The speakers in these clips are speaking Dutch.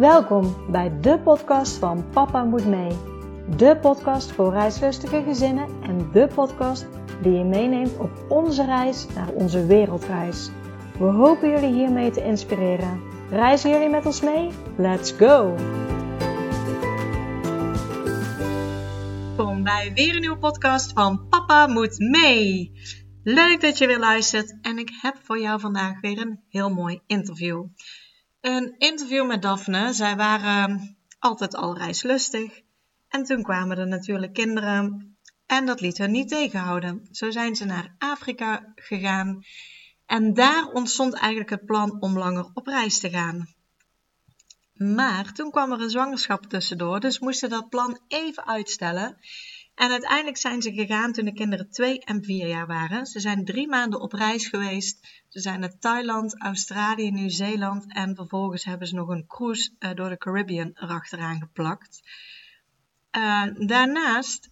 Welkom bij de podcast van Papa Moet Mee. De podcast voor reislustige gezinnen en de podcast die je meeneemt op onze reis naar onze wereldreis. We hopen jullie hiermee te inspireren. Reizen jullie met ons mee? Let's go! Welkom bij weer een nieuwe podcast van Papa Moet Mee. Leuk dat je weer luistert en ik heb voor jou vandaag weer een heel mooi interview. Een interview met Daphne. Zij waren altijd al reislustig. En toen kwamen er natuurlijk kinderen. En dat liet hen niet tegenhouden. Zo zijn ze naar Afrika gegaan. En daar ontstond eigenlijk het plan om langer op reis te gaan. Maar toen kwam er een zwangerschap tussendoor, dus moesten dat plan even uitstellen. En uiteindelijk zijn ze gegaan toen de kinderen twee en vier jaar waren. Ze zijn drie maanden op reis geweest. Ze zijn naar Thailand, Australië, Nieuw-Zeeland en vervolgens hebben ze nog een cruise uh, door de Caribbean erachteraan geplakt. Uh, daarnaast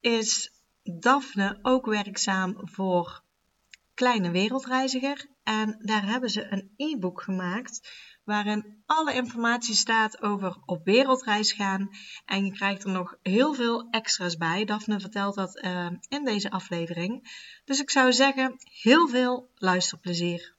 is Daphne ook werkzaam voor Kleine Wereldreiziger en daar hebben ze een e-book gemaakt waarin alle informatie staat over op wereldreis gaan. En je krijgt er nog heel veel extra's bij. Daphne vertelt dat uh, in deze aflevering. Dus ik zou zeggen, heel veel luisterplezier.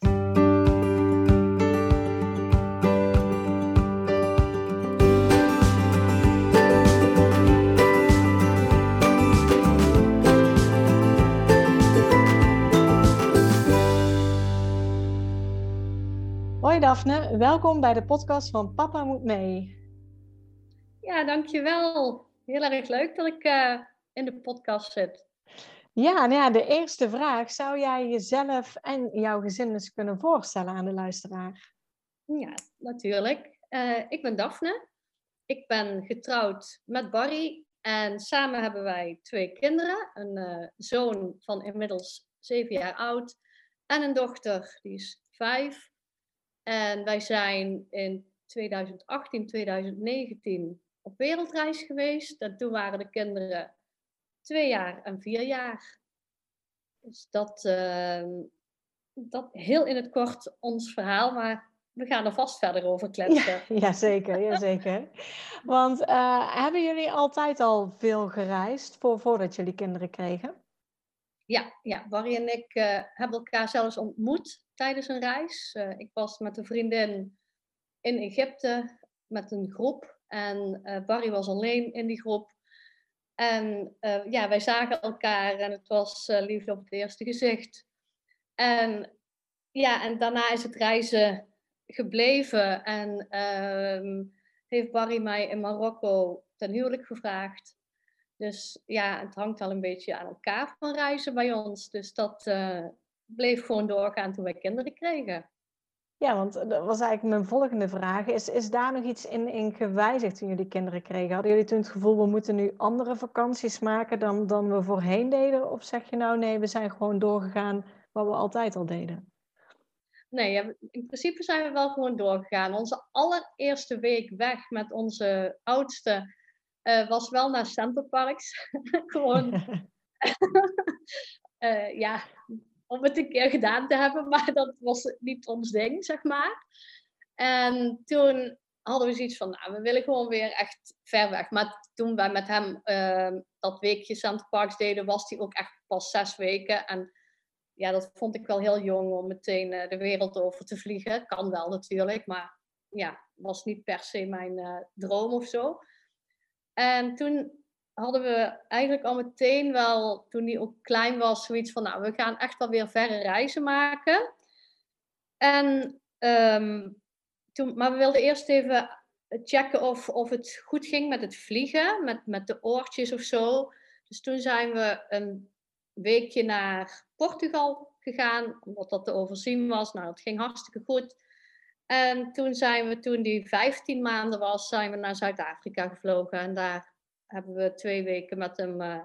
Daphne, welkom bij de podcast van Papa Moet Mee. Ja, dankjewel. Heel erg leuk dat ik uh, in de podcast zit. Ja, nou ja, de eerste vraag. Zou jij jezelf en jouw gezin eens kunnen voorstellen aan de luisteraar? Ja, natuurlijk. Uh, ik ben Daphne. Ik ben getrouwd met Barry. En samen hebben wij twee kinderen. Een uh, zoon van inmiddels zeven jaar oud. En een dochter, die is vijf. En wij zijn in 2018, 2019 op wereldreis geweest. En toen waren de kinderen twee jaar en vier jaar. Dus dat, uh, dat heel in het kort ons verhaal, maar we gaan er vast verder over kletsen. Ja, jazeker, jazeker. Want uh, hebben jullie altijd al veel gereisd voor, voordat jullie kinderen kregen? Ja, ja, Barry en ik uh, hebben elkaar zelfs ontmoet tijdens een reis. Uh, ik was met een vriendin in Egypte met een groep. En uh, Barry was alleen in die groep. En ja, wij zagen elkaar en het was liefde op het eerste gezicht. En ja, en daarna is het reizen gebleven. En ehm, heeft Barry mij in Marokko ten huwelijk gevraagd. Dus ja, het hangt al een beetje aan elkaar van reizen bij ons. Dus dat bleef gewoon doorgaan toen wij kinderen kregen. Ja, want dat was eigenlijk mijn volgende vraag. Is, is daar nog iets in, in gewijzigd toen jullie kinderen kregen? Hadden jullie toen het gevoel, we moeten nu andere vakanties maken dan, dan we voorheen deden? Of zeg je nou, nee, we zijn gewoon doorgegaan wat we altijd al deden? Nee, in principe zijn we wel gewoon doorgegaan. Onze allereerste week weg met onze oudste uh, was wel naar Centerparks. Gewoon, uh, ja, om het een keer gedaan te hebben, maar dat was niet ons ding, zeg maar. En toen hadden we zoiets van, nou, we willen gewoon weer echt ver weg. Maar toen wij met hem uh, dat weekje Centerparks deden, was hij ook echt pas zes weken. En ja, dat vond ik wel heel jong om meteen de wereld over te vliegen. Kan wel natuurlijk, maar ja, was niet per se mijn droom of zo. En toen hadden we eigenlijk al meteen wel, toen hij ook klein was, zoiets van, nou, we gaan echt wel weer verre reizen maken. En, um, toen, maar we wilden eerst even checken of, of het goed ging met het vliegen, met, met de oortjes of zo. Dus toen zijn we een weekje naar Portugal gegaan, omdat dat te overzien was. Nou, dat ging hartstikke goed. En toen zijn we, toen die 15 maanden was, zijn we naar Zuid-Afrika gevlogen. En daar hebben we twee weken met hem uh,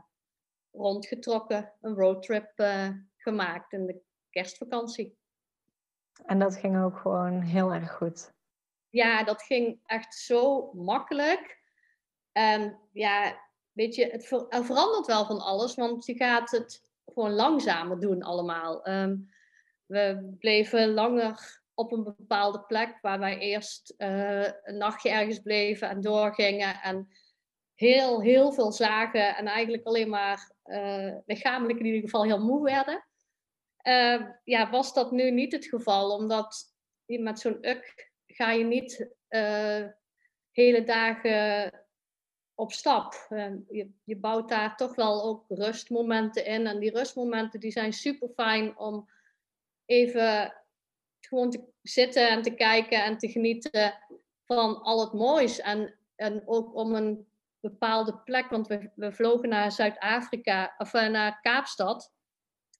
rondgetrokken. Een roadtrip uh, gemaakt in de kerstvakantie. En dat ging ook gewoon heel erg goed. Ja, dat ging echt zo makkelijk. En ja, weet je, het ver er verandert wel van alles, want je gaat het gewoon langzamer doen allemaal. Um, we bleven langer op een bepaalde plek waar wij eerst eh, een nachtje ergens bleven en doorgingen en heel, heel veel zagen en eigenlijk alleen maar uh, lichamelijk in ieder geval heel moe werden. Uh, ja, was dat nu niet het geval, omdat met zo'n uk ga je niet hele dagen op stap. je, je bouwt daar toch wel ook rustmomenten in en die rustmomenten die zijn super fijn om even gewoon te zitten en te kijken en te genieten van al het moois. En, en ook om een bepaalde plek, want we, we vlogen naar Zuid-Afrika, of uh, naar Kaapstad.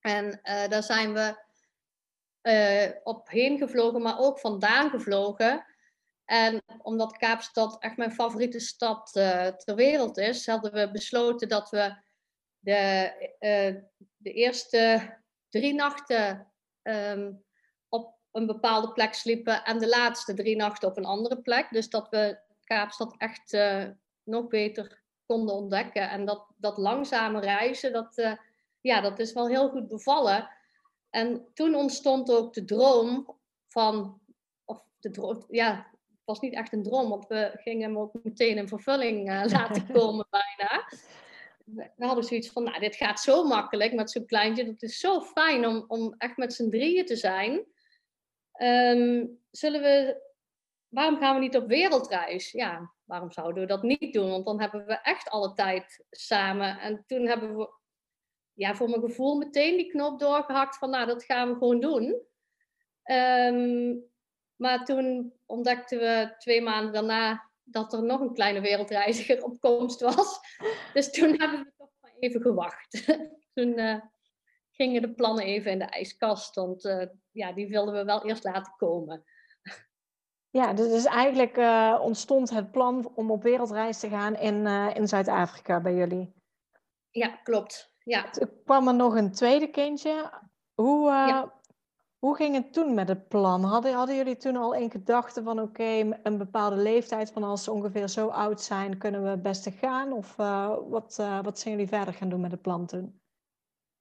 En uh, daar zijn we uh, op heen gevlogen, maar ook vandaan gevlogen. En omdat Kaapstad echt mijn favoriete stad ter wereld is, hadden we besloten dat we de, de eerste drie nachten um, een bepaalde plek sliepen en de laatste drie nachten op een andere plek. Dus dat we Kaapstad echt nog beter konden ontdekken. En dat, dat langzame reizen, dat, uh, ja, dat is wel heel goed bevallen. En toen ontstond ook de droom van, of de droom, ja, het was niet echt een droom, want we gingen hem ook meteen in vervulling uh, laten komen bijna. We hadden zoiets van, nou, dit gaat zo makkelijk met zo'n kleintje. Dat is zo fijn om, om echt met z'n drieën te zijn. Um, zullen we, waarom gaan we niet op wereldreis? Ja, waarom zouden we dat niet doen? Want dan hebben we echt alle tijd samen. En toen hebben we, ja, voor mijn gevoel meteen die knop doorgehakt van, nou, dat gaan we gewoon doen. Um, maar toen ontdekten we twee maanden daarna dat er nog een kleine wereldreiziger op komst was. Dus toen hebben we toch maar even gewacht. toen uh, gingen de plannen even in de ijskast, want uh, ja, die wilden we wel eerst laten komen. Ja, dus eigenlijk uh, ontstond het plan om op wereldreis te gaan in, uh, in Zuid-Afrika bij jullie. Ja, klopt. Ja. Toen kwam er nog een tweede kindje. Hoe, uh, ja. hoe ging het toen met het plan? Hadden, hadden jullie toen al in gedachten van oké, okay, een bepaalde leeftijd van als ze ongeveer zo oud zijn, kunnen we het beste gaan? Of wat, wat zijn jullie verder gaan doen met het plan toen?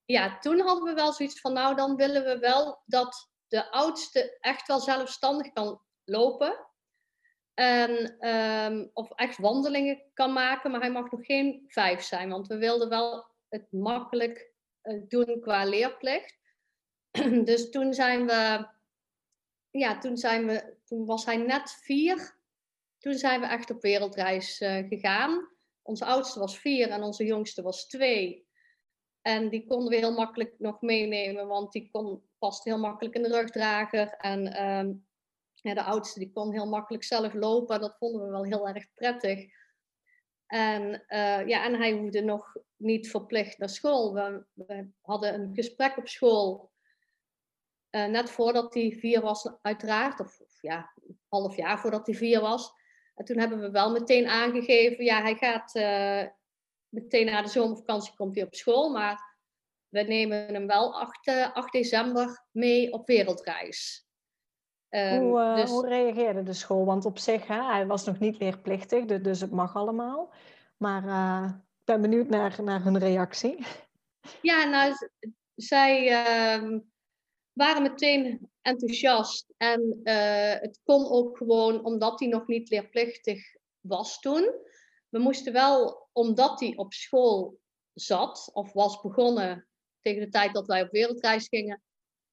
ja, toen hadden we wel zoiets van, nou dan willen we wel dat de oudste echt wel zelfstandig kan lopen. En, um, of echt wandelingen kan maken, maar hij mag nog geen vijf zijn, want we wilden wel het makkelijk uh, doen qua leerplicht. dus toen zijn we, ja, toen zijn we, toen was hij net vier. Toen zijn we echt op wereldreis uh, gegaan. Onze oudste was vier en onze jongste was twee. En die konden we heel makkelijk nog meenemen, want die kon, past heel makkelijk in de rugdrager. En um, ja, de oudste die kon heel makkelijk zelf lopen. Dat vonden we wel heel erg prettig. En, uh, ja, en hij hoefde nog niet verplicht naar school. We, we hadden een gesprek op school. Uh, net voordat hij vier was, uiteraard. Of, of, ja, half jaar voordat hij vier was. En toen hebben we wel meteen aangegeven: ja, hij gaat uh, meteen na de zomervakantie komt hij op school. Maar we nemen hem wel 8, 8 eh, december mee op wereldreis. Um, hoe, uh, dus... hoe, reageerde de school? Want op zich, hè, hij was nog niet leerplichtig, dus, dus het mag allemaal. Maar uh, ik ben benieuwd naar, naar hun reactie. Ja, nou, zij uh, waren meteen enthousiast. En uh, het kon ook gewoon omdat hij nog niet leerplichtig was toen. We moesten wel, omdat hij op school zat of was begonnen tegen de tijd dat wij op wereldreis gingen,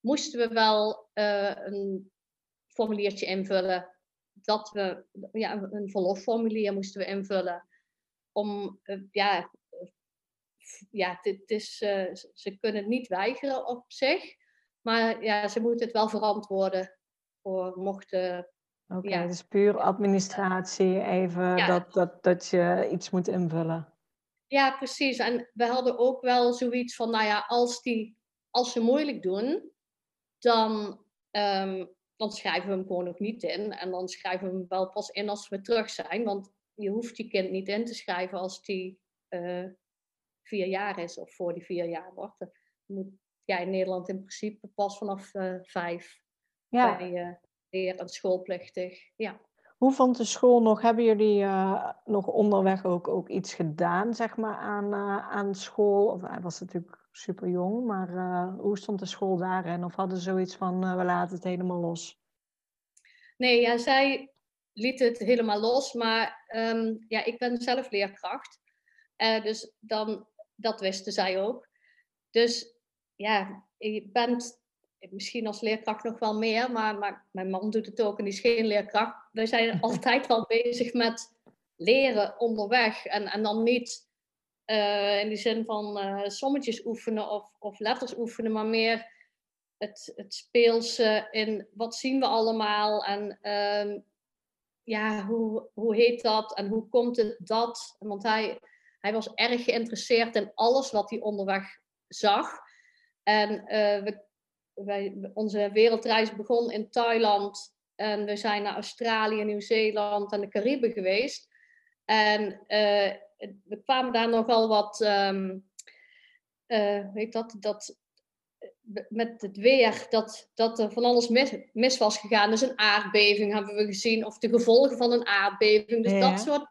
moesten we wel uh, een formuliertje invullen. Dat we, ja, een verlofformulier moesten we invullen. Om, uh, ja, ja het is, uh, ze kunnen het niet weigeren op zich. Maar ja, ze moeten het wel verantwoorden voor mochten Oké, okay, ja. dus puur administratie, even ja. dat, dat, dat je iets moet invullen. Ja, precies. En we hadden ook wel zoiets van, nou ja, als, die, als ze moeilijk doen, dan, um, dan schrijven we hem gewoon nog niet in. En dan schrijven we hem wel pas in als we terug zijn. Want je hoeft je kind niet in te schrijven als die uh, vier jaar is of voor die vier jaar wordt. Dat moet ja, in Nederland in principe pas vanaf uh, vijf ja. bij, uh, leer- en schoolplichtig. Ja. Hoe vond de school nog? Hebben jullie nog onderweg ook, ook iets gedaan, zeg maar, aan, aan school? Of, hij was natuurlijk super jong, maar uh, hoe stond de school daarin? Of hadden ze zoiets van, we laten het helemaal los? Nee, ja, zij liet het helemaal los, maar ehm, ja, ik ben zelf leerkracht. Uh, dus dan, dat wisten zij ook. Dus ja, je bent misschien als leerkracht nog wel meer, maar, maar mijn man doet het ook en die is geen leerkracht. Wij zijn altijd wel bezig met leren onderweg en, en dan niet uh, in die zin van uh, sommetjes oefenen of, of letters oefenen, maar meer het, het speelse in wat zien we allemaal en uh, ja, hoe, hoe heet dat en hoe komt het dat? Want hij, hij was erg geïnteresseerd in alles wat hij onderweg zag. En uh, we, wij, onze wereldreis begon in Thailand en we zijn naar Australië, Nieuw-Zeeland en de Cariben geweest. En we kwamen daar nogal wat, um, uh, weet dat, dat met het weer, dat, dat er van alles mis, mis, was gegaan. Dus een aardbeving hebben we gezien, of de gevolgen van een aardbeving. Dus dat soort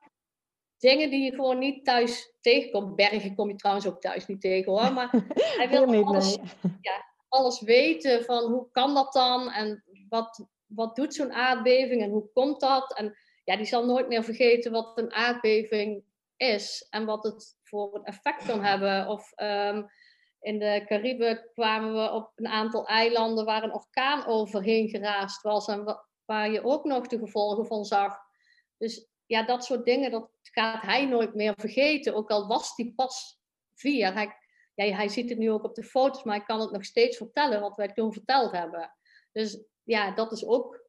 dingen die je gewoon niet thuis tegenkomt. Bergen kom je trouwens ook thuis niet tegen hoor. Maar hij wil niet, alles, ja, alles weten van hoe kan dat dan? En wat, wat doet zo'n aardbeving en hoe komt dat? En ja, die zal nooit meer vergeten wat een aardbeving is en wat het voor een effect kan hebben. Of um, in de Cariben kwamen we op een aantal eilanden waar een orkaan overheen geraast was en waar je ook nog de gevolgen van zag. Dus ja, dat soort dingen, dat gaat hij nooit meer vergeten. Ook al was die pas vier. Hij, ja, hij ziet het nu ook op de foto's, maar hij kan het nog steeds vertellen wat wij toen verteld hebben. Dus ja, dat is ook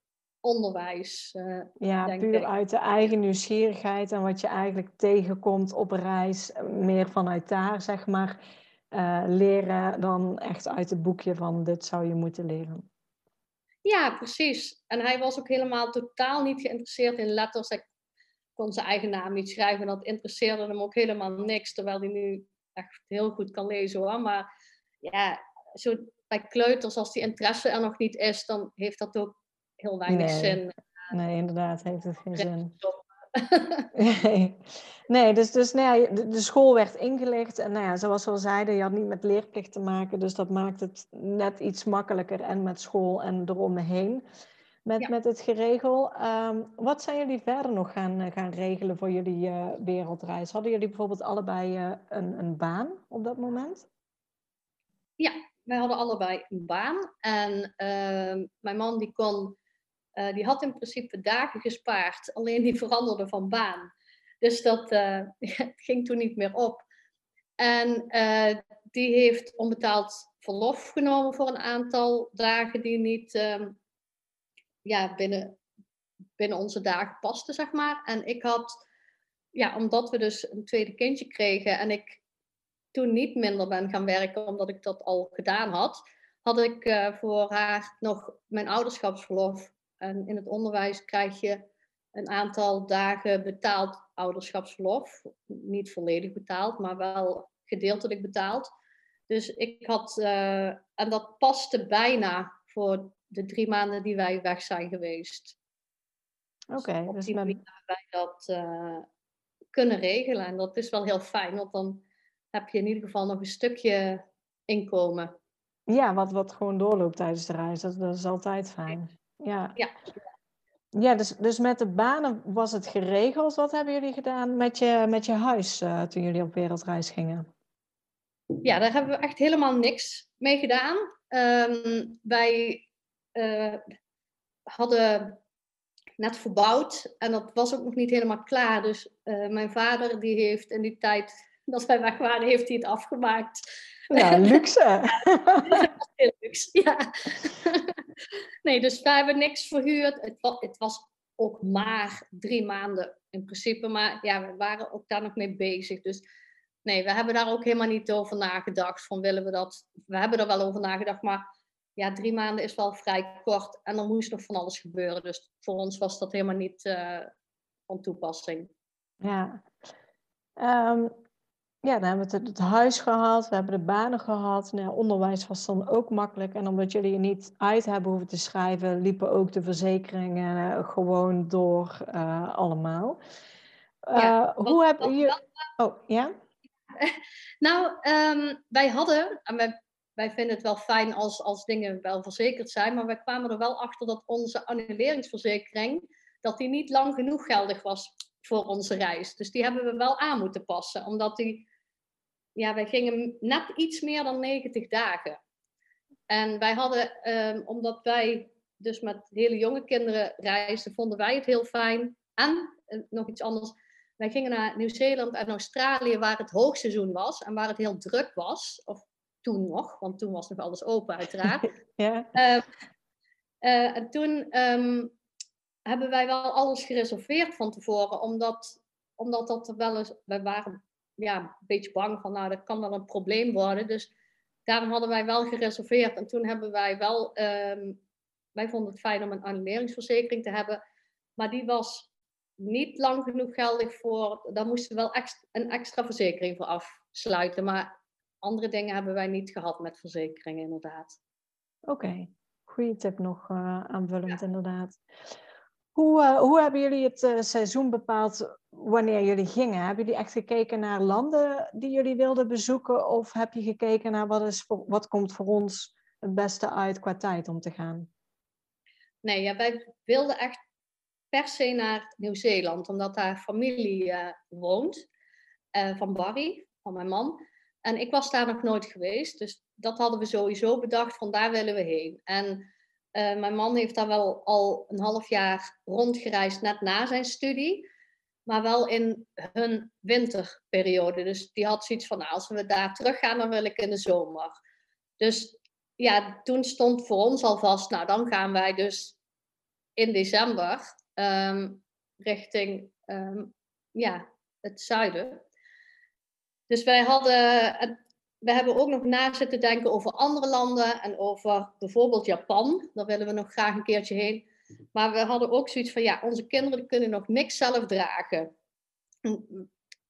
onderwijs. Uh, ja, puur uit de eigen nieuwsgierigheid en wat je eigenlijk tegenkomt op reis, meer vanuit daar, zeg maar, uh, leren dan echt uit het boekje van dit zou je moeten leren. Ja, precies. En hij was ook helemaal totaal niet geïnteresseerd in letters. Hij kon zijn eigen naam niet schrijven en dat interesseerde hem ook helemaal niks, terwijl hij nu echt heel goed kan lezen hoor. Maar ja, zo bij kleuters, als die interesse er nog niet is, dan heeft dat ook heel weinig nee. zin. Nee, inderdaad, heeft het geen zin. nee. nee, dus, dus nou ja, de, de, school werd ingelicht. En nou ja, zoals we al zeiden, je had niet met leerplicht te maken. Dus dat maakt het net iets makkelijker. En met school en eromheen. Met, ja. met het geregel. Um, wat zijn jullie verder nog gaan, gaan regelen voor jullie uh, wereldreis? Hadden jullie bijvoorbeeld allebei uh, een, een baan op dat moment? Ja, wij hadden allebei een baan. En uh, mijn man die kon uh, die had in principe dagen gespaard, alleen die veranderde van baan. Dus dat uh, ging toen niet meer op. En uh, die heeft onbetaald verlof genomen voor een aantal dagen die niet um, ja, binnen, binnen onze dagen pasten, zeg maar. En ik had, ja, omdat we dus een tweede kindje kregen en ik toen niet minder ben gaan werken omdat ik dat al gedaan had, had ik voor haar nog mijn ouderschapsverlof en in het onderwijs krijg je een aantal dagen betaald ouderschapsverlof. Niet volledig betaald, maar wel gedeeltelijk betaald. Dus ik had, uh, en dat paste bijna voor de drie maanden die wij weg zijn geweest. Oké, okay, dus, dus die hebben wij dat uh, kunnen regelen. En dat is wel heel fijn, want dan heb je in ieder geval nog een stukje inkomen. Ja, wat, wat gewoon doorloopt tijdens de reis. Dat, dat is altijd fijn. Ja. ja. Ja, dus, dus met de banen was het geregeld. Wat hebben jullie gedaan met je, met je huis uh, toen jullie op wereldreis gingen? Ja, daar hebben we echt helemaal niks mee gedaan. Um, wij uh, hadden net verbouwd en dat was ook nog niet helemaal klaar. Dus uh, mijn vader die heeft in die tijd dat wij weg waren, heeft hij het afgemaakt. Ja, luxe. heel luxe, ja. nee, dus wij hebben niks verhuurd. Het was, het was ook maar drie maanden in principe. Maar ja, we waren ook daar nog mee bezig. Dus nee, we hebben daar ook helemaal niet over nagedacht. Van willen we dat? We hebben er wel over nagedacht, maar ja, drie maanden is wel vrij kort. En dan moest nog van alles gebeuren. Dus voor ons was dat helemaal niet uh, van toepassing. Ja. Um, ja, dan hebben we het, het, huis gehad, we hebben de banen gehad. Nou, onderwijs was dan ook makkelijk. En omdat jullie je niet uit hebben hoeven te schrijven, liepen ook de verzekeringen gewoon door uh, allemaal. Uh, ja, hoe hebben jullie... Oh, ja? Nou, um, wij hadden, en wij wij vinden het wel fijn als, als dingen wel verzekerd zijn, maar wij kwamen er wel achter dat onze annuleringsverzekering, dat die niet lang genoeg geldig was voor onze reis. Dus die hebben we wel aan moeten passen, omdat die, ja, wij gingen net iets meer dan 90 dagen. En wij hadden, ehm, omdat wij dus met hele jonge kinderen reisden, vonden wij het heel fijn. En eh, nog iets anders, wij gingen naar Nieuw-Zeeland en Australië, waar het hoogseizoen was en waar het heel druk was. Of toen nog, want toen was nog alles open, uiteraard. ja. Ehm, eh, en toen ehm, hebben wij wel alles gereserveerd van tevoren, omdat, omdat dat er wel eens, wij waren ja, een beetje bang van, nou, dat kan wel een probleem worden. Dus daarom hadden wij wel gereserveerd. En toen hebben wij wel, ehm, wij vonden het fijn om een annuleringsverzekering te hebben, maar die was niet lang genoeg geldig voor, daar moesten we wel extra, een extra verzekering voor afsluiten. Maar andere dingen hebben wij niet gehad met verzekeringen, inderdaad. Oké, goede tip nog uh, aanvullend, inderdaad. Hoe, uh, hoe hebben jullie het uh, seizoen bepaald wanneer jullie gingen? Hebben jullie echt gekeken naar landen die jullie wilden bezoeken? Of heb je gekeken naar wat, is voor, wat komt voor ons het beste uit qua tijd om te gaan? Nee, ja, wij wilden echt per se naar Nieuw-Zeeland, omdat daar familie uh, woont van Barry, van mijn man. En ik was daar nog nooit geweest, dus dat hadden we sowieso bedacht, van daar willen we heen. En uh, mijn man heeft daar wel al een half jaar rondgereisd, net na zijn studie, maar wel in hun winterperiode. Dus die had zoiets van, nou, als we daar terug gaan, dan wil ik in de zomer. Dus ja, toen stond voor ons al vast, nou, dan gaan wij dus in december um, richting um, ja, het zuiden. Dus wij hadden, we hebben ook nog na zitten denken over andere landen en over bijvoorbeeld Japan. Daar willen we nog graag een keertje heen. Maar we hadden ook zoiets van, ja, onze kinderen kunnen nog niks zelf dragen.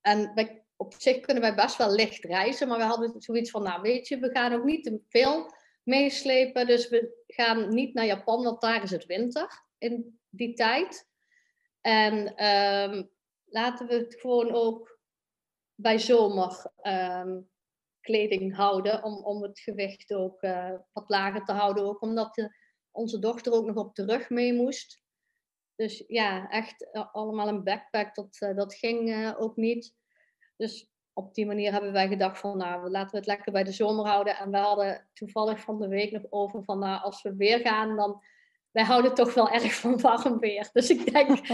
En wij, op zich kunnen wij best wel licht reizen, maar we hadden zoiets van, nou weet je, we gaan ook niet te veel meeslepen. Dus we gaan niet naar Japan, want daar is het winter in die tijd. En um, laten we het gewoon ook bij zomer ehm, kleding houden. Om, om het gewicht ook uh, wat lager te houden. Ook omdat de, onze dochter ook nog op de rug mee moest. Dus ja, echt uh, allemaal een backpack, dat, uh, dat ging ook niet. Dus op die manier hebben wij gedacht van, nou, laten we het lekker bij de zomer houden. En we hadden toevallig van de week nog over van, nou, als we weer gaan, dan... Wij houden toch wel erg van warm weer. Dus ik denk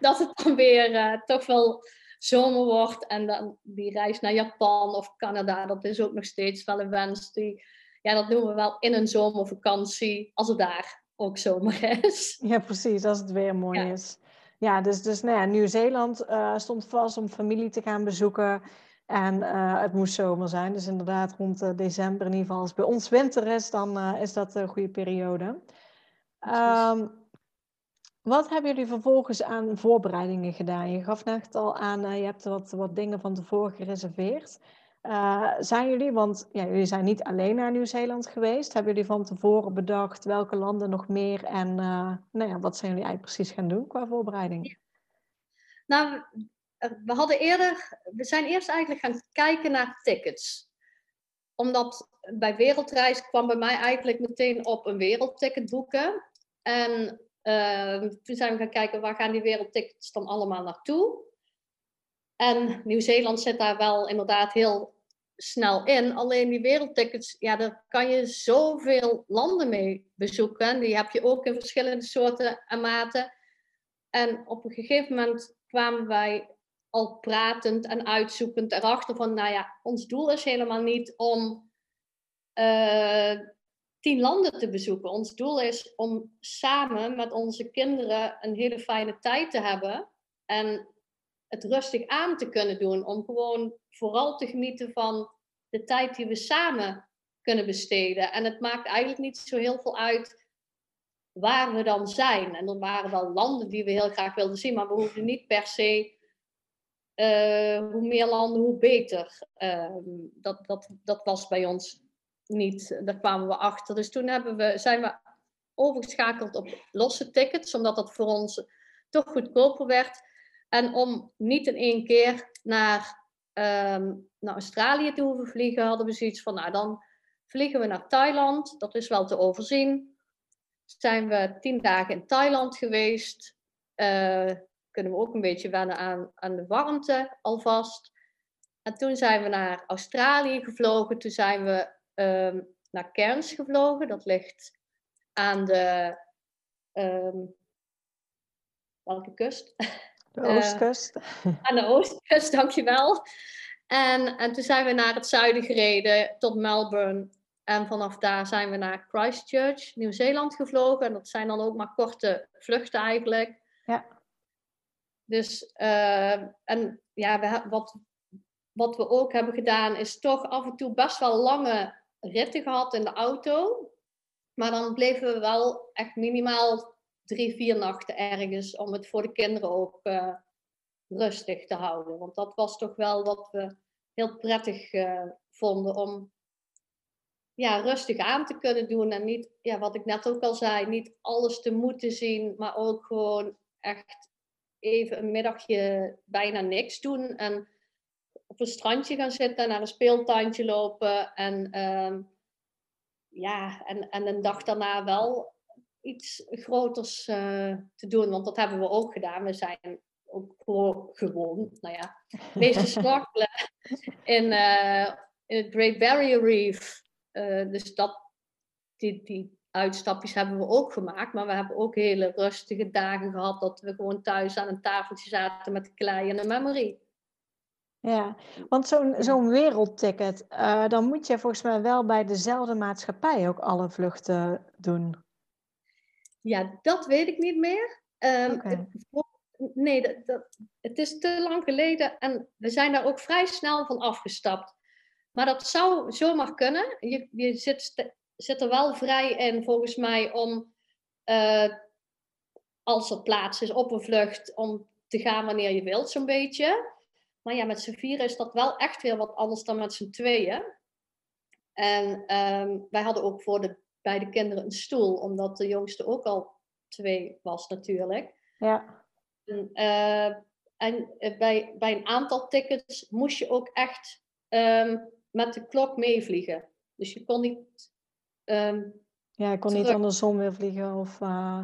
dat het dan weer toch wel zomer wordt en dan die reis naar Japan of Canada, dat is ook nog steeds wel een wens. Die, ja, dat noemen we wel in een zomervakantie, als het daar ook zomer is. Ja, precies, als het weer mooi is. Ja, dus, dus nou ja, Nieuw-Zeeland uh, stond vast om familie te gaan bezoeken. En uh, het moest zomer zijn. Dus inderdaad, rond uh, december, in ieder geval als bij ons winter is, dan is dat een goede periode. Um, wat hebben jullie vervolgens aan voorbereidingen gedaan? Je gaf net al aan, je hebt wat, wat dingen van tevoren gereserveerd. Uh, zijn jullie, want ja, jullie zijn niet alleen naar Nieuw-Zeeland geweest. Hebben jullie van tevoren bedacht welke landen nog meer en uh, nou ja, wat zijn jullie eigenlijk precies gaan doen qua voorbereiding? Nou, we hadden eerder, we zijn eerst eigenlijk gaan kijken naar tickets. Omdat bij wereldreis kwam bij mij eigenlijk meteen op een wereldticket boeken. En toen zijn we gaan kijken waar gaan die wereldtickets dan allemaal naartoe. En Nieuw-Zeeland zit daar wel inderdaad heel snel in. Alleen die wereldtickets, ja, daar kan je zoveel landen mee bezoeken. Die heb je ook in verschillende soorten en maten. En op een gegeven moment kwamen wij al pratend en uitzoekend erachter van, nou ja, ons doel is helemaal niet om uh, tien landen te bezoeken. Ons doel is om samen met onze kinderen een hele fijne tijd te hebben en het rustig aan te kunnen doen. Om gewoon vooral te genieten van de tijd die we samen kunnen besteden. En het maakt eigenlijk niet zo heel veel uit waar we dan zijn. En er waren wel landen die we heel graag wilden zien, maar we hoefden niet per se. Uh, hoe meer landen, hoe beter. Uh, dat, dat, dat was bij ons niet. Daar kwamen we achter. Dus toen hebben we, zijn we overgeschakeld op losse tickets, omdat dat voor ons toch goedkoper werd. En om niet in één keer naar ehm, naar Australië te hoeven vliegen, hadden we zoiets van, nou dan vliegen we naar Thailand. Dat is wel te overzien. Zijn we tien dagen in Thailand geweest. Uh, kunnen we ook een beetje wennen aan, aan de warmte alvast. En toen zijn we naar Australië gevlogen. Toen zijn we um, naar Cairns gevlogen. Dat ligt aan de. Um, welke kust? De Oostkust. Uh, aan de Oostkust, dankjewel. En, en toen zijn we naar het zuiden gereden tot Melbourne. En vanaf daar zijn we naar Christchurch, Nieuw-Zeeland gevlogen. En dat zijn dan ook maar korte vluchten eigenlijk. Ja. Dus, uh, en ja, we, wat, wat we ook hebben gedaan, is toch af en toe best wel lange ritten gehad in de auto. Maar dan bleven we wel echt minimaal drie, vier nachten ergens om het voor de kinderen ook uh, rustig te houden. Want dat was toch wel wat we heel prettig uh, vonden om ja, rustig aan te kunnen doen. En niet, ja, wat ik net ook al zei, niet alles te moeten zien, maar ook gewoon echt even een middagje bijna niks doen. En op een strandje gaan zitten, naar een speeltuintje lopen. En, uh, ja, en, en een dag daarna wel iets groters uh, te doen. Want dat hebben we ook gedaan. We zijn ook gewoon, gewoon nou ja, meeste snorkelen in, uh, in het Great Barrier Reef. Uh, dus dat, die, die uitstapjes hebben we ook gemaakt. Maar we hebben ook hele rustige dagen gehad dat we gewoon thuis aan een tafeltje zaten met klei en een memory. Ja, want zo'n zo'n wereldticket, uh, dan moet je volgens mij wel bij dezelfde maatschappij ook alle vluchten doen. Ja, dat weet ik niet meer. Um, okay. het, nee, dat, dat, het is te lang geleden en we zijn daar ook vrij snel van afgestapt. Maar dat zou zomaar kunnen. Je, je zit, zit er wel vrij in, volgens mij, om uh, als er plaats is op een vlucht, om te gaan wanneer je wilt, zo'n beetje. Maar ja, met z'n vieren is dat wel echt weer wat anders dan met z'n tweeën. En um, wij hadden ook voor de beide kinderen een stoel, omdat de jongste ook al twee was natuurlijk. Ja. En, uh, en bij, bij een aantal tickets moest je ook echt um, met de klok meevliegen. Dus je kon niet. Um, ja, ik kon terug. niet andersom weer vliegen. Of, uh...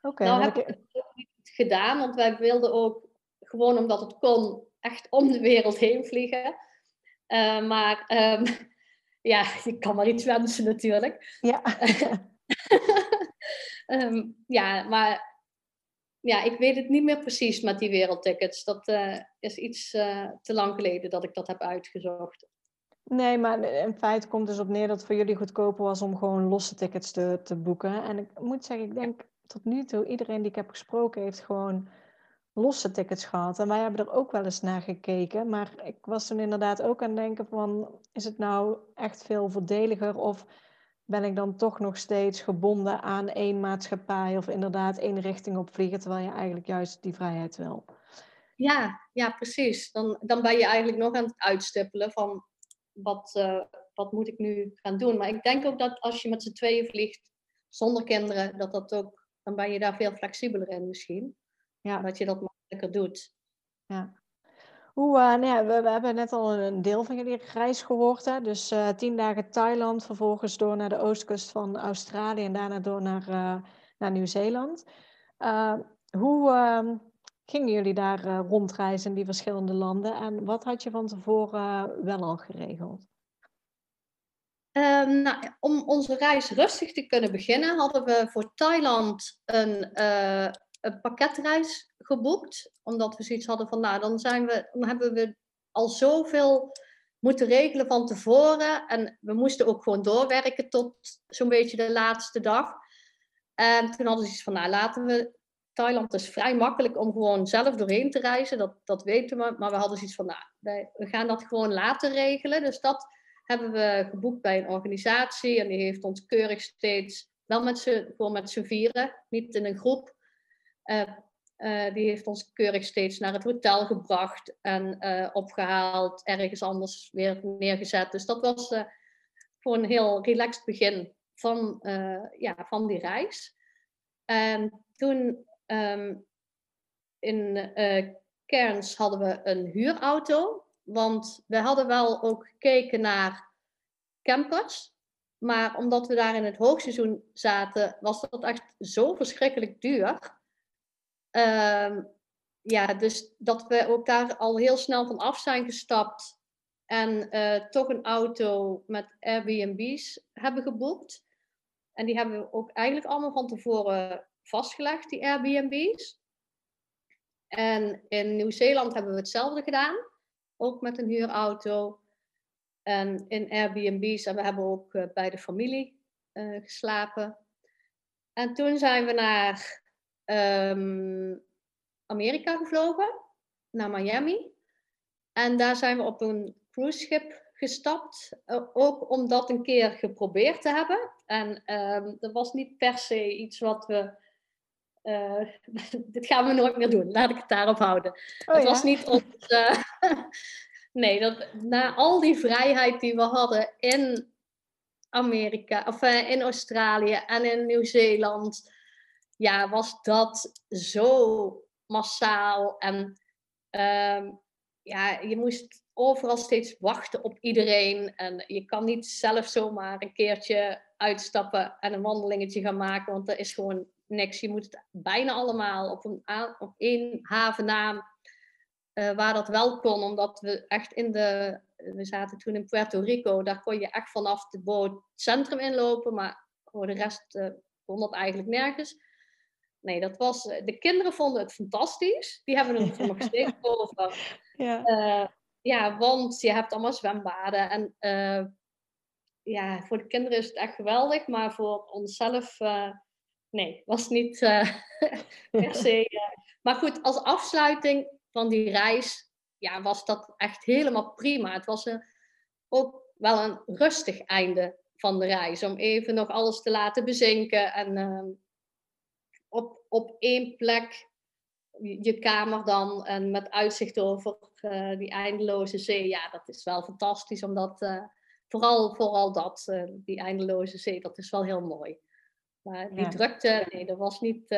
Okay, nou, heb ik het ook niet gedaan, want wij wilden ook gewoon omdat het kon echt om de wereld heen vliegen. Uh, maar um, ja, je kan maar iets wensen natuurlijk. Ja. um, ja, maar ja, ik weet het niet meer precies met die wereldtickets. Dat uh, is iets uh, te lang geleden dat ik dat heb uitgezocht. Nee, maar in feite komt dus op neer dat het voor jullie goedkoper was om gewoon losse tickets te, te boeken. En ik moet zeggen, ik denk tot nu toe, iedereen die ik heb gesproken heeft gewoon losse tickets gehad. En wij hebben er ook wel eens naar gekeken. Maar ik was toen inderdaad ook aan het denken van... is het nou echt veel voordeliger of ben ik dan toch nog steeds gebonden aan één maatschappij... of inderdaad één richting op vliegen, terwijl je eigenlijk juist die vrijheid wil? Ja, ja precies. Dan, dan ben je eigenlijk nog aan het uitstippelen van... Wat, uh, wat moet ik nu gaan doen? Maar ik denk ook dat als je met z'n tweeën vliegt zonder kinderen... dat dat ook, dan ben je daar veel flexibeler in misschien. Ja. Dat je dat makkelijker doet. Ja. Hoe, uh, nou ja, we, we, hebben net al een deel van jullie reis gehoord. Hè? Dus uh, tien dagen Thailand, vervolgens door naar de oostkust van Australië en daarna door naar, uh, naar Nieuw-Zeeland. hoe ehm, gingen jullie daar rondreizen in die verschillende landen en wat had je van tevoren wel al geregeld? Um, nou, om onze reis rustig te kunnen beginnen, hadden we voor Thailand een een pakketreis geboekt. Omdat we zoiets hadden van, nou, dan, zijn we, dan hebben we al zoveel moeten regelen van tevoren. En we moesten ook gewoon doorwerken tot zo'n beetje de laatste dag. En toen hadden ze iets van, nou, laten we... Thailand is vrij makkelijk om gewoon zelf doorheen te reizen, dat, dat weten we. Maar we hadden zoiets van, nou, wij, we gaan dat gewoon later regelen. Dus dat hebben we geboekt bij een organisatie. En die heeft ons keurig steeds, wel met met z'n vieren, niet in een groep, uh, uh, die heeft ons keurig steeds naar het hotel gebracht en uh, opgehaald, ergens anders weer neergezet. Dus dat was gewoon een heel relaxed begin van, ja, van die reis. En toen um, in Cairns hadden we een huurauto. Want we hadden wel ook gekeken naar campers. Maar omdat we daar in het hoogseizoen zaten, was dat echt zo verschrikkelijk duur. Ehm, ja, dus dat we ook daar al heel snel van af zijn gestapt. En uh, toch een auto met Airbnb's hebben geboekt. En die hebben we ook eigenlijk allemaal van tevoren vastgelegd, die Airbnb's. En in Nieuw-Zeeland hebben we hetzelfde gedaan. Ook met een huurauto. En in Airbnb's. En we hebben ook uh, bij de familie uh, geslapen. En toen zijn we naar um, Amerika gevlogen. Naar Miami. En daar zijn we op een cruiseschip gestapt. Uh, ook om dat een keer geprobeerd te hebben. En um, dat was niet per se iets wat we uh, dit gaan we nooit meer doen. Laat ik het daarop houden. Oh, het was niet ons. Uh, nee, dat, na al die vrijheid die we hadden in Amerika, of uh, in Australië en in Nieuw-Zeeland, ja, was dat zo massaal. En ehm, ja, je moest overal steeds wachten op iedereen. En je kan niet zelf zomaar een keertje uitstappen en een wandelingetje gaan maken, want er is gewoon niks. Je moet het bijna allemaal op, een, op één havennaam, uh, waar dat wel kon, omdat we echt in de, we zaten toen in Puerto Rico, daar kon je echt vanaf de boot het centrum inlopen, maar voor de rest uh, kon dat eigenlijk nergens. Nee, dat was, eh, de kinderen vonden het fantastisch. Die hebben er nog steeds over. Ja. Uh, ja, want je hebt allemaal zwembaden. En uh, ja, voor de kinderen is het echt geweldig, maar voor onszelf nee, was niet uh, per se. Uh, maar goed, als afsluiting van die reis, ja, was dat echt helemaal prima. Het was een, ook wel een rustig einde van de reis, om even nog alles te laten bezinken en uh, op, op één plek je kamer dan en met uitzicht over uh, die eindeloze zee. Ja, dat is wel fantastisch, omdat vooral, vooral dat, die eindeloze zee, dat is wel heel mooi. Maar die drukte, nee, dat was niet.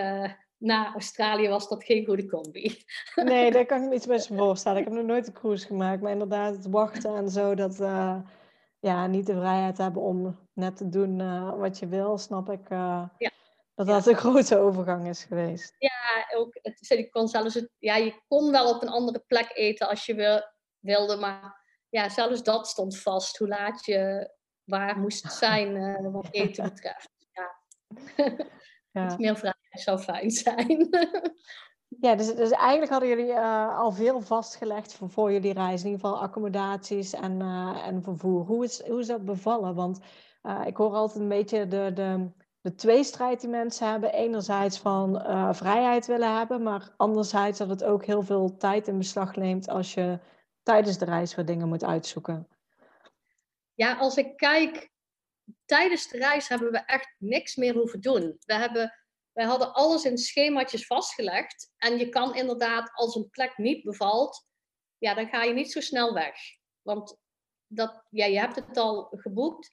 Na Australië was dat geen goede combi. Nee, daar kan ik me iets bij voorstellen. Ik heb nog nooit een cruise gemaakt, maar inderdaad, het wachten en zo, dat ja, niet de vrijheid hebben om net te doen wat je wil, snap ik. ja. Dat dat een grote overgang is geweest. Ja, ook, het, je kon zelfs het, ja, je kon wel op een andere plek eten als je wil, wilde, maar ja, zelfs dat stond vast, hoe laat je waar moest zijn wat eten betreft. Ja. Iets meer vrijheid zou fijn zijn. Ja, dus, dus eigenlijk hadden jullie uh, al veel vastgelegd voor, voor jullie reis. In ieder geval accommodaties en, uh, en vervoer. Hoe is, hoe is dat bevallen? Want uh, ik hoor altijd een beetje de, de, de tweestrijd die mensen hebben. Enerzijds van vrijheid willen hebben, maar anderzijds dat het ook heel veel tijd in beslag neemt als je tijdens de reis weer dingen moet uitzoeken. Ja, als ik kijk tijdens de reis hebben we echt niks meer hoeven doen. We hebben, wij hadden alles in schemaatjes vastgelegd. En je kan inderdaad, als een plek niet bevalt, ja, dan ga je niet zo snel weg. Want dat, ja, je hebt het al geboekt.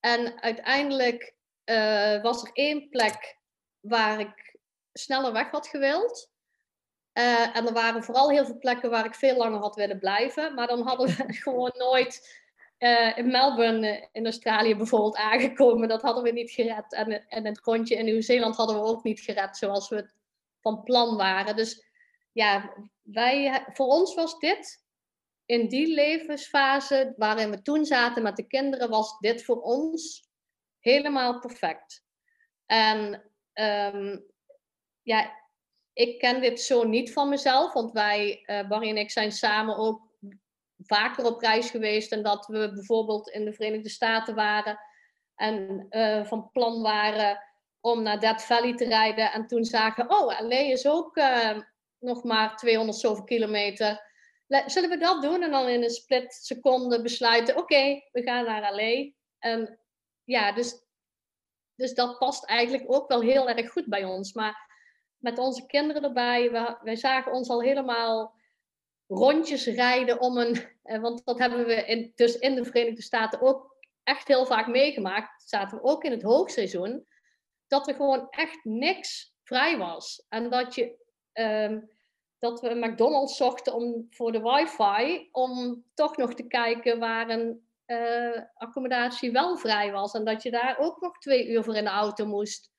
En uiteindelijk uh, was er één plek waar ik sneller weg had gewild. Uh, en er waren vooral heel veel plekken waar ik veel langer had willen blijven. Maar dan hadden we gewoon nooit uh, in Melbourne eh, in Australië bijvoorbeeld aangekomen. Dat hadden we niet gered. En, en het rondje in Nieuw-Zeeland hadden we ook niet gered zoals we van plan waren. Dus ja, wij, voor ons was dit, in die levensfase waarin we toen zaten met de kinderen, was dit voor ons helemaal perfect. En um, ja, ik ken dit zo niet van mezelf, want wij, uh, Barry en ik, zijn samen ook vaker op reis geweest en dat we bijvoorbeeld in de Verenigde Staten waren en uh, van plan waren om naar Death Valley te rijden. En toen zagen, oh, LA is ook uh, nog maar 200 zoveel kilometer. Zullen we dat doen? En dan in een split seconde besluiten, oké, we gaan naar LA. En ja, dus, dus dat past eigenlijk ook wel heel erg goed bij ons. Maar met onze kinderen erbij, we, wij zagen ons al helemaal rondjes rijden om een. Eh, want dat hebben we in, dus in de Verenigde Staten ook echt heel vaak meegemaakt. Zaten we ook in het hoogseizoen. Dat er gewoon echt niks vrij was. En dat je. Um, dat we een McDonald's zochten om, voor de wifi, om toch nog te kijken waar een uh, accommodatie wel vrij was. En dat je daar ook nog twee uur voor in de auto moest.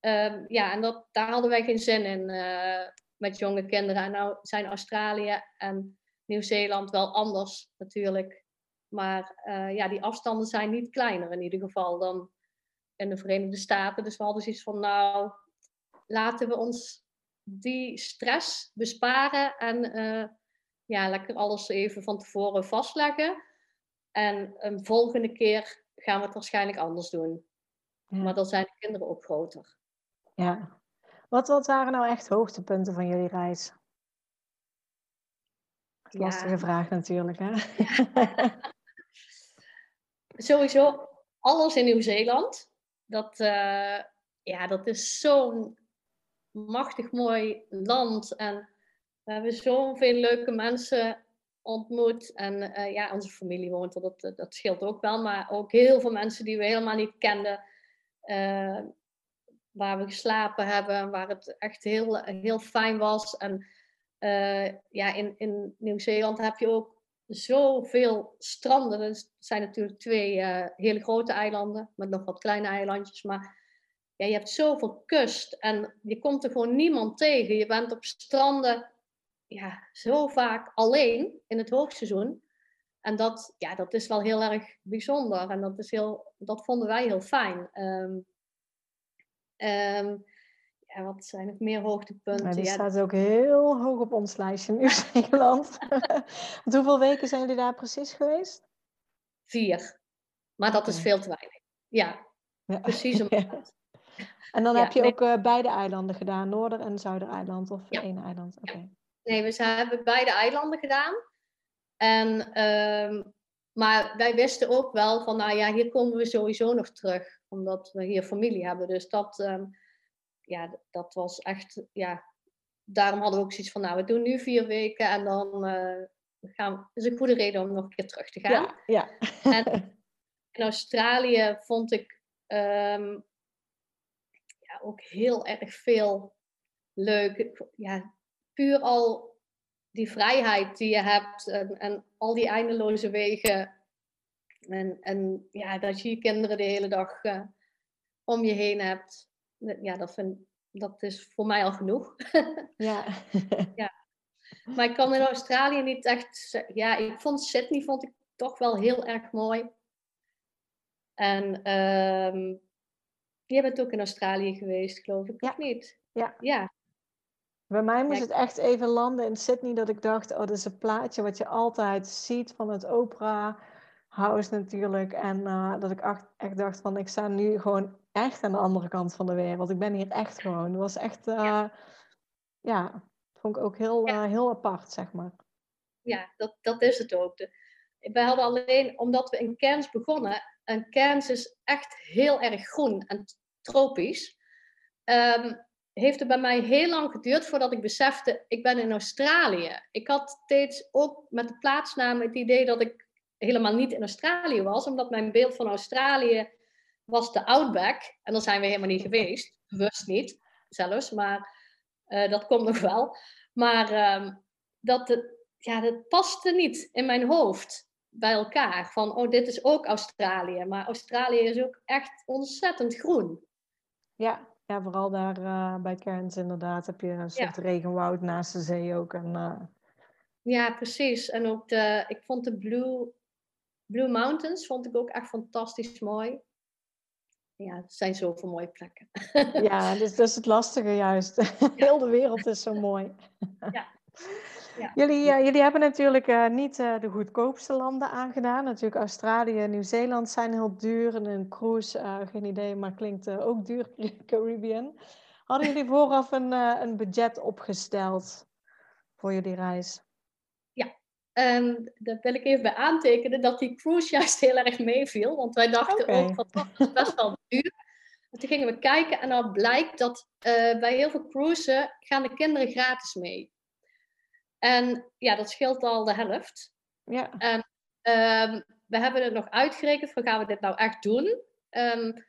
Um, ja, en dat, daar hadden wij geen zin in uh, met jonge kinderen. En nou zijn Australië en Nieuw-Zeeland wel anders natuurlijk. Maar uh, ja, die afstanden zijn niet kleiner in ieder geval dan in de Verenigde Staten. Dus we hadden zoiets van, nou, laten we ons die stress besparen en ja, lekker alles even van tevoren vastleggen. En een volgende keer gaan we het waarschijnlijk anders doen. Ja. Maar dan zijn de kinderen ook groter. Ja. Wat, wat waren nou echt hoogtepunten van jullie reis? Ja. Lastige vraag natuurlijk, hè? Ja. Sowieso alles in Nieuw-Zeeland. Dat, uh, ja, dat is zo'n machtig mooi land. En we hebben zoveel leuke mensen ontmoet. En uh, ja, onze familie woont er, dat, dat scheelt ook wel. Maar ook heel veel mensen die we helemaal niet kenden. Uh, waar we geslapen hebben, waar het echt heel, heel fijn was. En uh, ja, in, in Nieuw-Zeeland heb je ook zoveel stranden. Er zijn natuurlijk twee hele grote eilanden, met nog wat kleine eilandjes. Maar ja, je hebt zoveel kust en je komt er gewoon niemand tegen. Je bent op stranden ja, zo vaak alleen in het hoogseizoen. En dat, ja, dat is wel heel erg bijzonder en dat, is heel, dat vonden wij heel fijn. Um, um, ja, wat zijn nog meer hoogtepunten? Maar die ja, staat ook heel hoog op ons lijstje, Nieuw-Zeeland. hoeveel weken zijn jullie daar precies geweest? Vier. Maar dat is veel te weinig. Ja, ja. precies. En dan heb je ook uh, beide eilanden gedaan, Noorder- en Zuidereiland of één eiland? Oké. Nee, we hebben beide eilanden gedaan. En, um, maar wij wisten ook wel van, nou ja, hier komen we sowieso nog terug. Omdat we hier familie hebben. Dus dat, um, ja, dat was echt, ja, daarom hadden we ook zoiets van, nou, we doen nu vier weken en dan uh, gaan is een goede reden om nog een keer terug te gaan. Ja, ja. en in Australië vond ik um, ja, ook heel erg veel leuk. Ja, puur al die vrijheid die je hebt en, en al die eindeloze wegen. En, en ja, dat je je kinderen de hele dag uh, om je heen hebt. Ja, dat, vind, dat is voor mij al genoeg. ja. ja. Maar ik kan in Australië niet echt... Ja, ik vond Sydney vond ik toch wel heel erg mooi. En um, je bent ook in Australië geweest, geloof ik, ja. of niet? Ja. ja. Bij mij moest het echt even landen in Sydney dat ik dacht, oh, dat is een plaatje wat je altijd ziet van het Opera House natuurlijk. En uh, dat ik echt dacht van, ik sta nu gewoon echt aan de andere kant van de wereld. Ik ben hier echt gewoon. Het was echt, uh, ja. ja, vond ik ook heel, ja. uh, heel apart, zeg maar. Ja, dat, dat is het ook. We hadden alleen, omdat we in Cairns begonnen, en Cairns is echt heel erg groen en tropisch. Um, heeft het bij mij heel lang geduurd voordat ik besefte, ik ben in Australië. Ik had steeds ook met de plaatsnaam het idee dat ik helemaal niet in Australië was, omdat mijn beeld van Australië was de Outback. En dan zijn we helemaal niet geweest, bewust niet zelfs, maar uh, dat komt nog wel. Maar um, dat, het, ja, dat paste niet in mijn hoofd bij elkaar. Van, oh, dit is ook Australië. Maar Australië is ook echt ontzettend groen. Ja, ja, vooral daar uh, bij Cairns inderdaad heb je een soort ja. regenwoud naast de zee ook. En, uh... Ja, precies. En ook de, ik vond de Blue, Blue Mountains vond ik ook echt fantastisch mooi. Ja, het zijn zoveel mooie plekken. ja, dus dat is het lastige juist. Heel de wereld is zo mooi. ja. Ja. Jullie, uh, jullie hebben natuurlijk uh, niet uh, de goedkoopste landen aangedaan. Natuurlijk Australië en Nieuw-Zeeland zijn heel duur. En een cruise, geen idee, maar klinkt ook duur, Caribbean. Hadden jullie vooraf een, een budget opgesteld voor jullie reis? Ja, um, daar wil ik even bij aantekenen dat die cruise juist heel erg meeviel. Want wij dachten okay. ook, van, dat is best wel duur. En toen gingen we kijken en dan blijkt dat bij heel veel cruisen gaan de kinderen gratis mee. En ja, dat scheelt al de helft. Ja. En um, we hebben het nog uitgerekend van gaan we dit nou echt doen? Um,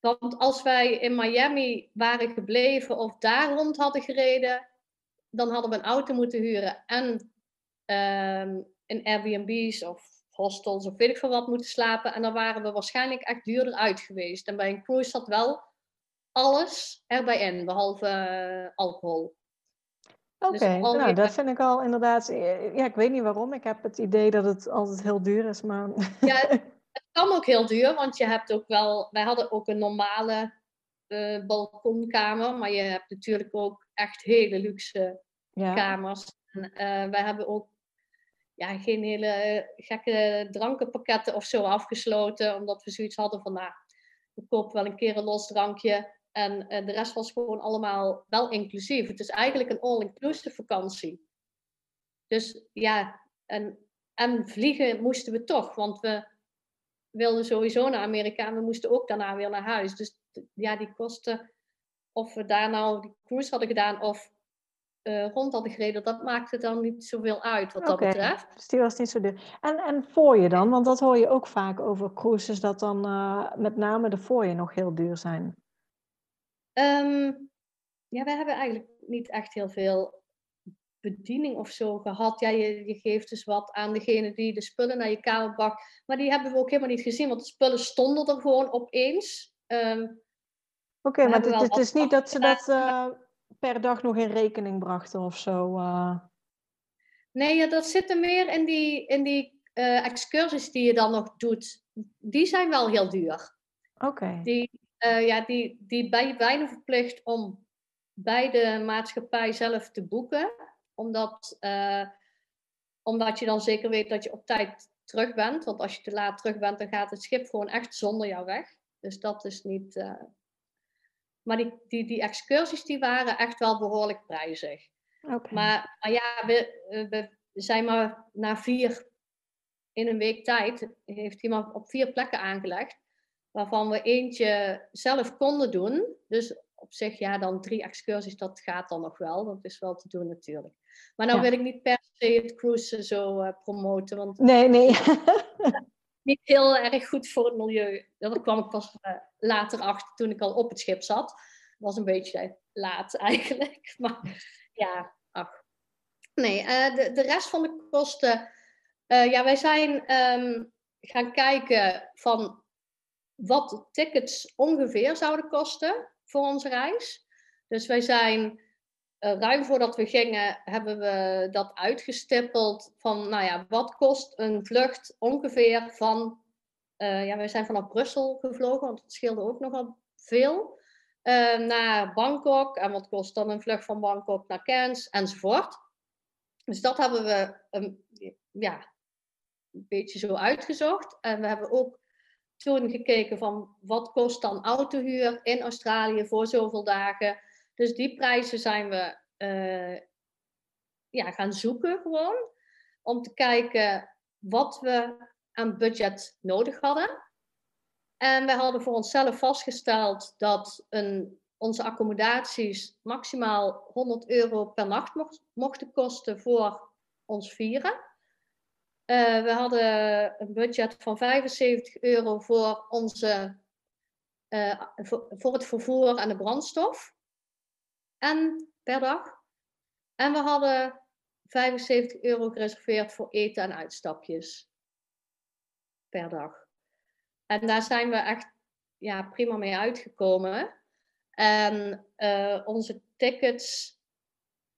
want als wij in Miami waren gebleven of daar rond hadden gereden, dan hadden we een auto moeten huren en um, in Airbnb's of hostels of weet ik veel wat moeten slapen. En dan waren we waarschijnlijk echt duurder uit geweest. En bij een cruise zat wel alles erbij in, behalve uh, alcohol. Oké, okay, dus nou dat vind ik al inderdaad. Eh, ja, ik weet niet waarom. Ik heb het idee dat het altijd heel duur is, maar. Ja, het kan ook heel duur, want je hebt ook wel. Wij hadden ook een normale uh, balkonkamer, maar je hebt natuurlijk ook echt hele luxe ja. kamers. En, uh, wij hebben ook ja, geen hele gekke drankenpakketten of zo afgesloten, omdat we zoiets hadden van, nou, we kopen wel een keer een los drankje en uh, de rest was gewoon allemaal wel inclusief. Het is eigenlijk een all-inclusive vakantie. Dus ja, en, en vliegen moesten we toch, want we wilden sowieso naar Amerika en we moesten ook daarna weer naar huis. Dus ja, die kosten, of we daar nou die cruise hadden gedaan of uh, rond hadden gereden, dat maakte dan niet zoveel uit wat dat betreft. Dus die was niet zo duur. En, en voor je dan, want dat hoor je ook vaak over cruises, dat dan uh, met name de voor je nog heel duur zijn. Um, ja, wij hebben eigenlijk niet echt heel veel bediening of zo gehad. Ja, je, je geeft dus wat aan degene die de spullen naar je kamer bracht. Maar die hebben we ook helemaal niet gezien, want de spullen stonden er gewoon opeens. Um, Oké, okay, maar het, het is niet dat ze dat uh, per dag nog in rekening brachten of zo? Uh... Nee, ja, dat zit er meer in die, in die uh, excursies die je dan nog doet. Die zijn wel heel duur. Oké. Die, ja, die, die ben je bijna verplicht om bij de maatschappij zelf te boeken. Omdat, omdat je dan zeker weet dat je op tijd terug bent. Want als je te laat terug bent, dan gaat het schip gewoon echt zonder jou weg. Dus dat is niet, maar die, die, die excursies die waren echt wel behoorlijk prijzig. Okay. Maar, maar ja, we, we zijn maar na vier in een week tijd, heeft iemand op vier plekken aangelegd. Waarvan we eentje zelf konden doen. Dus op zich, ja, dan drie excursies, dat gaat dan nog wel. Dat is wel te doen natuurlijk. Maar nou wil ik niet per se het cruisen zo uh, promoten. Want nee, nee. niet heel erg goed voor het milieu. Daar kwam ik pas uh, later achter toen ik al op het schip zat. Was een beetje laat eigenlijk. Maar ja, ach. Nee, uh, de, de rest van de kosten. Ja, wij zijn um, gaan kijken van wat tickets ongeveer zouden kosten voor onze reis. Dus wij zijn uh, ruim voordat we gingen, hebben we dat uitgestippeld van, nou ja, wat kost een vlucht ongeveer van, uh, ja, we zijn vanaf Brussel gevlogen, want het scheelde ook nogal veel, uh, naar Bangkok. En wat kost dan een vlucht van Bangkok naar Cairns, enzovoort. Dus dat hebben we, um, ja, een beetje zo uitgezocht. En we hebben ook toen gekeken van, wat kost dan autohuur in Australië voor zoveel dagen dus die prijzen zijn we uh, ja, gaan zoeken gewoon. Om te kijken wat we aan budget nodig hadden. En we hadden voor onszelf vastgesteld dat een, onze accommodaties maximaal 100 euro per nacht mocht, mochten kosten voor ons vieren. Uh, we hadden een budget van 75 euro voor, onze, uh, voor, het vervoer en de brandstof en per dag. En we hadden 75 euro gereserveerd voor eten en uitstapjes per dag. En daar zijn we echt ja, prima mee uitgekomen. En uh, onze tickets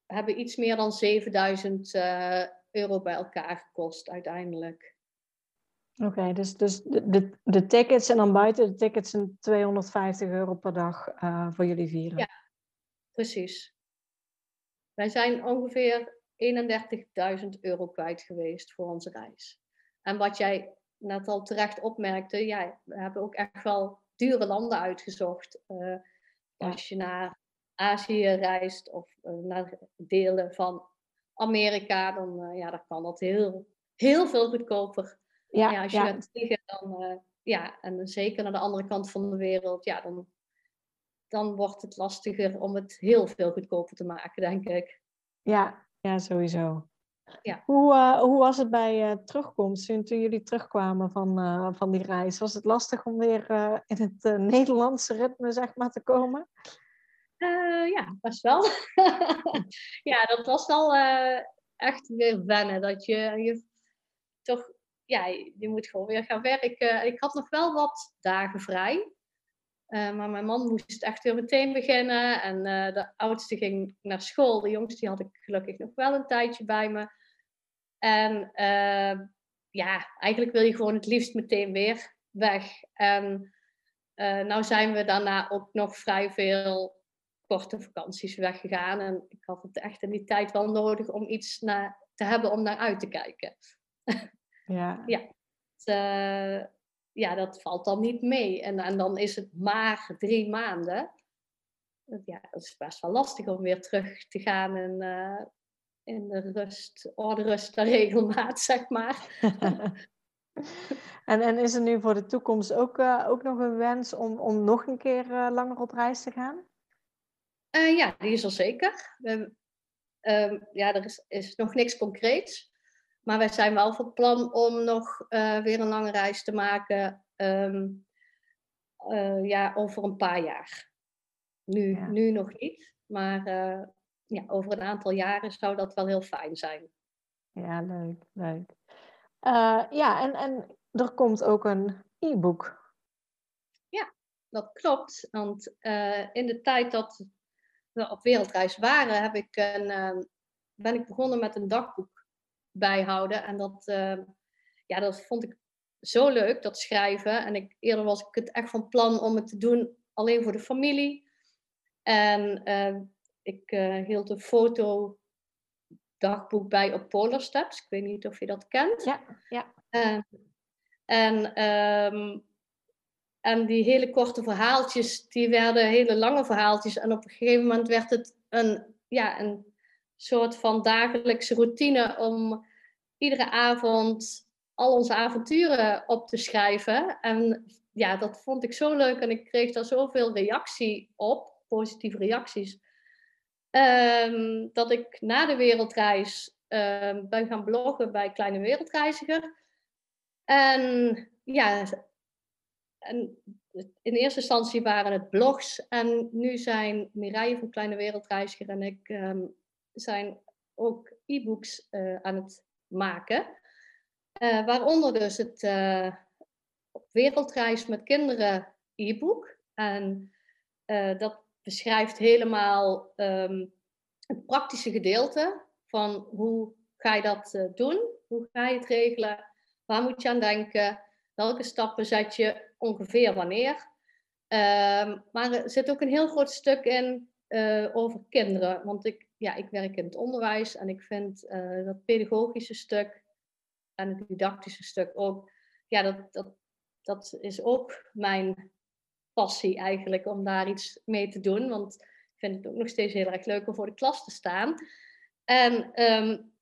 hebben iets meer dan 7000 uh, eh, euro bij elkaar gekost uiteindelijk. Oké, okay, dus, dus de, de, de, tickets en dan buiten de tickets zijn 250 euro per dag uh, voor jullie vieren. Ja, Precies. Wij zijn ongeveer 31.000 euro kwijt geweest voor onze reis. En wat jij net al terecht opmerkte, ja, we hebben ook echt wel dure landen uitgezocht. Uh, als je naar Azië reist of uh, naar delen van Amerika, dan, uh, ja, dan kan dat heel, heel veel goedkoper. Ja, ja als je ja. gaat vliegen, dan ja, en zeker naar de andere kant van de wereld, ja, dan dan wordt het lastiger om het heel veel goedkoper te maken, denk ik. Ja, ja sowieso. Ja. Hoe, uh, hoe was het bij uh, terugkomst toen, toen, jullie terugkwamen van, uh, van die reis? Was het lastig om weer in het Nederlandse ritme zeg maar, te komen? Ja, best wel. ja, dat was wel echt weer wennen. Dat je, je toch, ja, je moet gewoon weer gaan werken. Ik had nog wel wat dagen vrij. Uh, maar mijn man moest echt weer meteen beginnen. En de oudste ging naar school. De jongste had ik gelukkig nog wel een tijdje bij me. En ja, eigenlijk wil je gewoon het liefst meteen weer weg. En nou zijn we daarna ook nog vrij veel korte vakanties weggegaan. En ik had het echt in die tijd wel nodig om iets naar, te hebben om naar uit te kijken. Ja. ja. Het, ja, dat valt dan niet mee. En, en dan is het maar drie maanden. Ja, dat is best wel lastig om weer terug te gaan in, uh, in de rust, orde, rust en regelmaat, zeg maar. en, en is er nu voor de toekomst ook, uh, ook nog een wens om, om nog een keer uh, langer op reis te gaan? Ja, die is er zeker. We, ehm, ja, er is, is nog niks concreets. Maar wij zijn wel van plan om nog uh, weer een lange reis te maken. Um, uh, ja, over een paar jaar. Nu, ja. nu nog niet. Maar ja, over een aantal jaren zou dat wel heel fijn zijn. Ja, leuk, leuk. ja, en, en er komt ook een e-book. Ja, dat klopt. Want in de tijd dat op wereldreis waren, heb ik een, ben ik begonnen met een dagboek bijhouden. En dat, uh, ja, dat vond ik zo leuk, dat schrijven. En ik, eerder was ik het echt van plan om het te doen alleen voor de familie. En uh, ik uh, hield een foto dagboek bij op Polar Steps. Ik weet niet of je dat kent. Ja, ja. en, um, en die hele korte verhaaltjes, die werden hele lange verhaaltjes. En op een gegeven moment werd het een, ja, een soort van dagelijkse routine om iedere avond al onze avonturen op te schrijven. En ja, dat vond ik zo leuk en ik kreeg daar zoveel reactie op, positieve reacties, um, dat ik na de wereldreis um, ben gaan bloggen bij Kleine Wereldreiziger. En ja, en in eerste instantie waren het blogs en nu zijn Mireille van Kleine Wereldreiziger en ik um, zijn ook e-books uh, aan het maken. Uh, waaronder dus het uh, Wereldreis met Kinderen e-book. En dat beschrijft helemaal um, het praktische gedeelte van hoe ga je dat doen? Hoe ga je het regelen? Waar moet je aan denken? Welke stappen zet je ongeveer wanneer? Um, maar er zit ook een heel groot stuk in over kinderen. Want ik ja, ik werk in het onderwijs en ik vind uh, dat pedagogische stuk en het didactische stuk ook, ja, dat, dat, dat is ook mijn passie eigenlijk om daar iets mee te doen. Want ik vind het ook nog steeds heel erg leuk om voor de klas te staan. En um,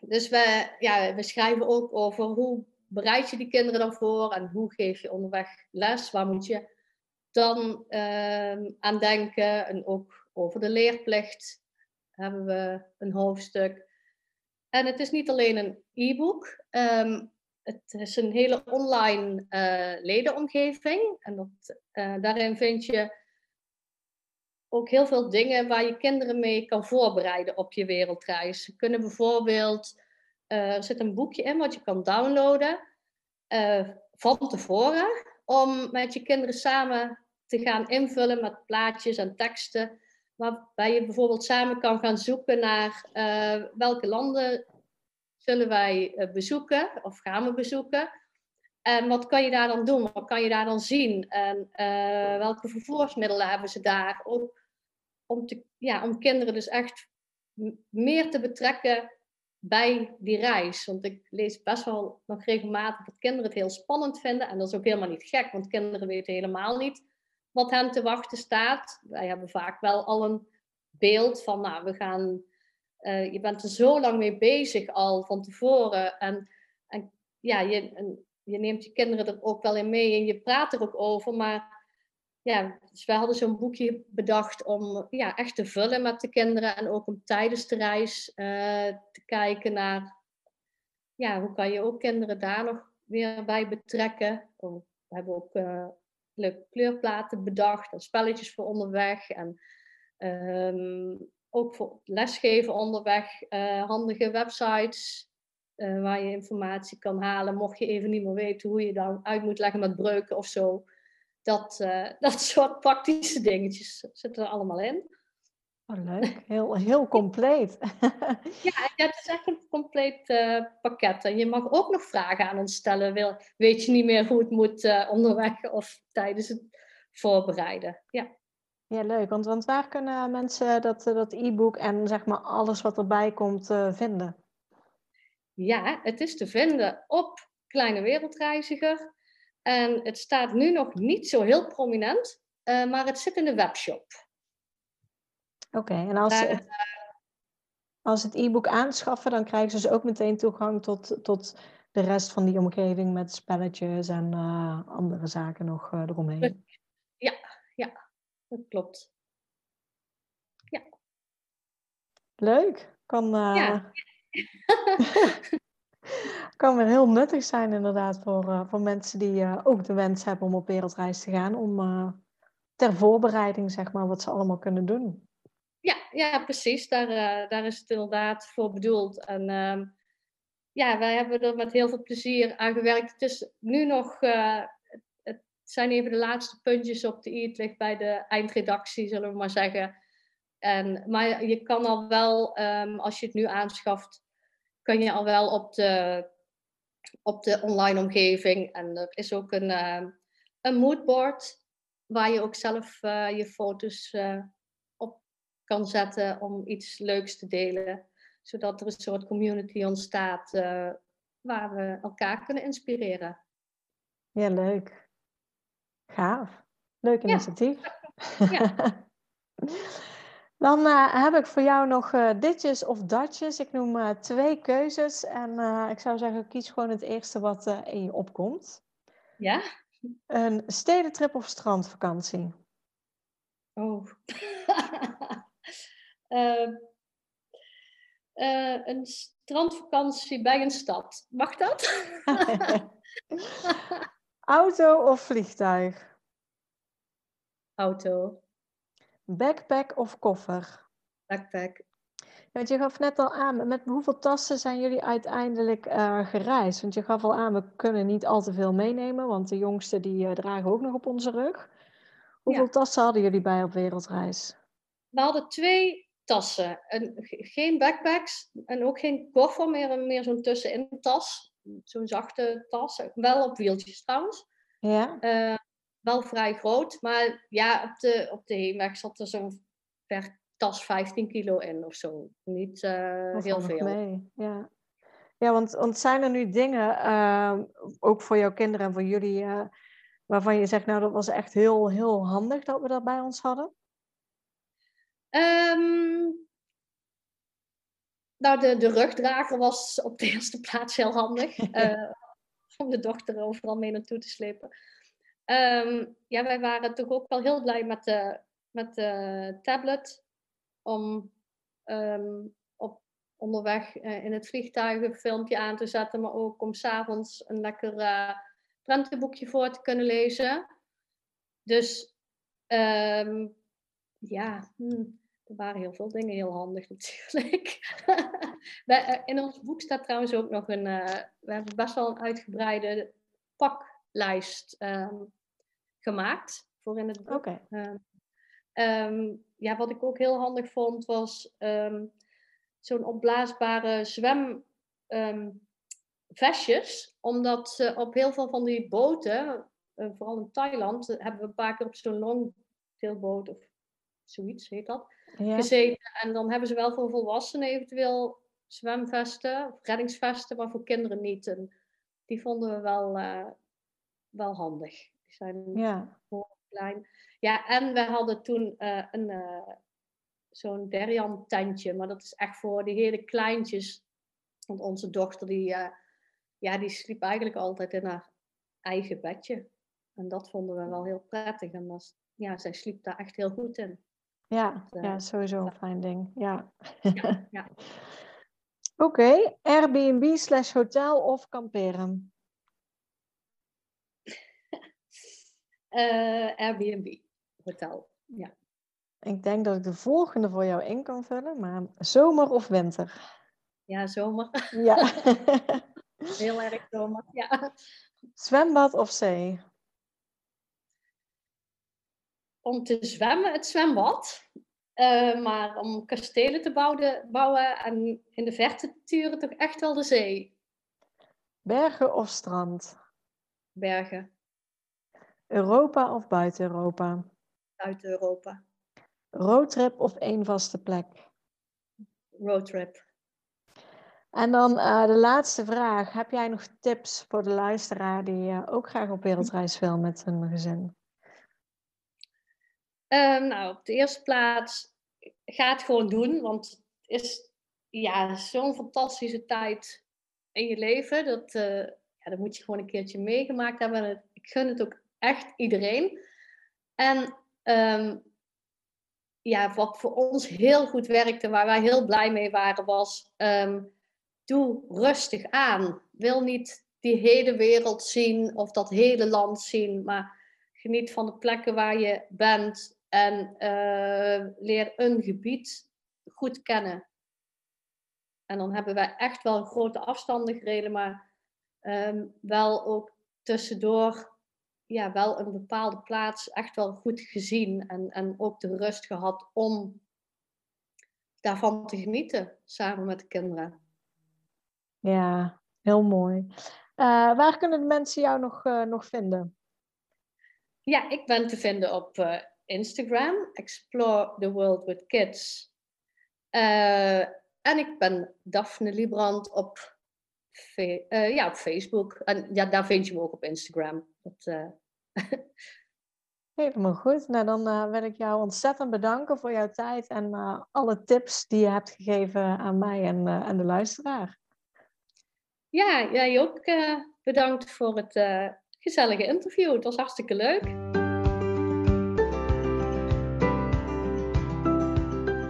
dus we, ja, we schrijven ook over hoe bereid je die kinderen dan voor en hoe geef je onderweg les, waar moet je dan um, aan denken en ook over de leerplicht hebben we een hoofdstuk. En het is niet alleen een e-book. Um, het is een hele online uh, ledenomgeving. En dat, uh, daarin vind je ook heel veel dingen waar je kinderen mee kan voorbereiden op je wereldreis. Ze kunnen bijvoorbeeld, uh, er zit een boekje in wat je kan downloaden van tevoren. Om met je kinderen samen te gaan invullen met plaatjes en teksten waarbij je bijvoorbeeld samen kan gaan zoeken naar uh, welke landen zullen wij bezoeken of gaan we bezoeken. En wat kan je daar dan doen? Wat kan je daar dan zien? En welke vervoersmiddelen hebben ze daar? Om, om, te, ja, om kinderen dus echt meer te betrekken bij die reis. Want ik lees best wel nog regelmatig dat kinderen het heel spannend vinden. En dat is ook helemaal niet gek, want kinderen weten helemaal niet wat hen te wachten staat. Wij hebben vaak wel al een beeld van, nou, we gaan, uh, je bent er zo lang mee bezig al van tevoren. En, en ja, je, en je neemt je kinderen er ook wel in mee en je praat er ook over. Maar ja, dus wij hadden zo'n boekje bedacht om ja, echt te vullen met de kinderen. En ook om tijdens de reis uh, te kijken naar, ja, hoe kan je ook kinderen daar nog weer bij betrekken. Oh, we hebben ook uh, leuke kleurplaten bedacht en spelletjes voor onderweg. En Ehm, ook voor lesgeven onderweg, eh, handige websites eh, waar je informatie kan halen, mocht je even niet meer weten hoe je dan uit moet leggen met breuken of zo. Dat, uh, dat soort praktische dingetjes zitten er allemaal in. Oh, leuk, heel, heel compleet. ja, het is echt een compleet uh, pakket. En je mag ook nog vragen aan ons stellen. Wil, weet je niet meer hoe het moet uh, onderweg of tijdens het voorbereiden. Ja. Ja, leuk. Want, want waar kunnen mensen dat, dat e-book en zeg maar alles wat erbij komt uh, vinden? Ja, het is te vinden op Kleine Wereldreiziger. En het staat nu nog niet zo heel prominent, maar het zit in de webshop. Oké, en als ze het, als het e-book aanschaffen, dan krijgen ze dus ook meteen toegang tot, tot de rest van die omgeving met spelletjes en uh, andere zaken nog uh, eromheen. Ja, ja, dat klopt. Ja. Leuk. Kan, ja. kan weer heel nuttig zijn inderdaad voor, voor mensen die ook de wens hebben om op wereldreis te gaan. Om ter voorbereiding, zeg maar, wat ze allemaal kunnen doen. Ja, ja precies. Daar, daar is het inderdaad voor bedoeld. En uh, ja, wij hebben er met heel veel plezier aan gewerkt. Het is nu nog, het zijn even de laatste puntjes op de i. Het ligt bij de eindredactie, zullen we maar zeggen. En, maar je kan al wel, um, als je het nu aanschaft, kan je al wel op de, op de online omgeving. En er is ook een, uh, een moodboard waar je ook zelf uh, je foto's uh, kan zetten om iets leuks te delen. Zodat er een soort community ontstaat uh, waar we elkaar kunnen inspireren. Ja, leuk. Gaaf. Leuk initiatief. Ja. ja. Dan uh, heb ik voor jou nog uh, ditjes of datjes. Ik noem uh, twee keuzes. En ik zou zeggen, kies gewoon het eerste wat in je opkomt. Ja? Een stedentrip of strandvakantie? Oh. een strandvakantie bij een stad. Mag dat? Auto of vliegtuig? Auto. Backpack of koffer? Backpack. Want je gaf net al aan, met hoeveel tassen zijn jullie uiteindelijk uh, gereisd? Want je gaf al aan, we kunnen niet al te veel meenemen, want de jongsten die uh, dragen ook nog op onze rug. Hoeveel ja. tassen hadden jullie bij op wereldreis? We hadden twee tassen. En geen backpacks en ook geen koffer, meer, meer zo'n tussenin tas. Zo'n zachte tas. Wel op wieltjes trouwens. Ja. Uh, wel vrij groot. Maar ja, op de, op de heenweg zat er zo'n per tas 15 kilo in of zo. Niet uh, heel veel. Mee. Ja. Ja, want, want zijn er nu dingen, uh, ook voor jouw kinderen en voor jullie, uh, waarvan je zegt, nou dat was echt heel, heel handig dat we dat bij ons hadden? Um, nou, de, de rugdrager was op de eerste plaats heel handig. uh, om de dochter overal mee naartoe te slepen. Um, ja, wij waren toch ook wel heel blij met de, met tablet. Om um, op, onderweg uh, in het vliegtuig een filmpje aan te zetten. Maar ook om s'avonds een lekker uh, prentenboekje voor te kunnen lezen. Dus um, ja, hmm, er waren heel veel dingen heel handig natuurlijk. Eh, in ons boek staat trouwens ook nog een, we hebben best wel een uitgebreide paklijst um, gemaakt voor in het boek. Okay. Um, um, ja, wat ik ook heel handig vond was zo'n opblaasbare zwem vestjes, omdat ze op heel veel van die boten, uh, vooral in Thailand, hebben we een paar keer op zo'n longtailboot of zoiets heet dat, ja. gezeten. En dan hebben ze wel voor volwassenen eventueel zwemvesten of reddingsvesten, maar voor kinderen niet. En die vonden we wel, uh, wel handig. Die zijn ja. klein. Ja, en we hadden toen uh, een, uh, zo'n Derian tentje, maar dat is echt voor die hele kleintjes. Want onze dochter die, ja, die sliep eigenlijk altijd in haar eigen bedje. En dat vonden we wel heel prettig. En dat, ja, zij sliep daar echt heel goed in. Ja, ja sowieso een fijn ding. Ja. ja, ja. Oké, okay. Airbnb slash hotel of kamperen? Uh, Airbnb, hotel, ja. Ik denk dat ik de volgende voor jou in kan vullen, maar zomer of winter? Ja, zomer. Ja. Heel erg zomer, ja. Zwembad of zee? Om te zwemmen, het zwembad. Eh, maar om kastelen te bouwen, bouwen en in de verte te turen, toch echt wel de zee. Bergen of strand? Bergen. Europa of buiten Europa? Buiten Europa. Roadtrip of één vaste plek? Roadtrip. En dan uh, de laatste vraag. Heb jij nog tips voor de luisteraar die uh, ook graag op wereldreis wil met zijn gezin? Uh, nou, op de eerste plaats, ga het gewoon doen. Want het is ja, zo'n fantastische tijd in je leven. Dat, uh, ja, dat moet je gewoon een keertje meegemaakt hebben. Ik gun het ook echt iedereen. En um, ja, wat voor ons heel goed werkte, waar wij heel blij mee waren, was um, doe rustig aan. Wil niet die hele wereld zien of dat hele land zien, maar geniet van de plekken waar je bent en uh, leer een gebied goed kennen. En dan hebben wij echt wel grote afstanden gereden, maar um, wel ook tussendoor ja, wel een bepaalde plaats echt wel goed gezien en, en ook de rust gehad om daarvan te genieten samen met de kinderen. Ja, heel mooi. Uh, waar kunnen de mensen jou nog, uh, nog vinden? Ja, ik ben te vinden op uh, Instagram, Explore the World with Kids. en ik ben Daphne Librand op, ja, op Facebook. En ja, daar vind je me ook op Instagram. Dat, Helemaal goed. Nou, dan uh, wil ik jou ontzettend bedanken voor jouw tijd en uh, alle tips die je hebt gegeven aan mij en, uh, en de luisteraar. Ja, jij ook bedankt voor het gezellige interview. Het was hartstikke leuk.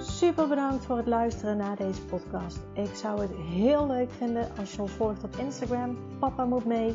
Super bedankt voor het luisteren naar deze podcast. Ik zou het heel leuk vinden als je ons volgt op Instagram. Papa moet mee.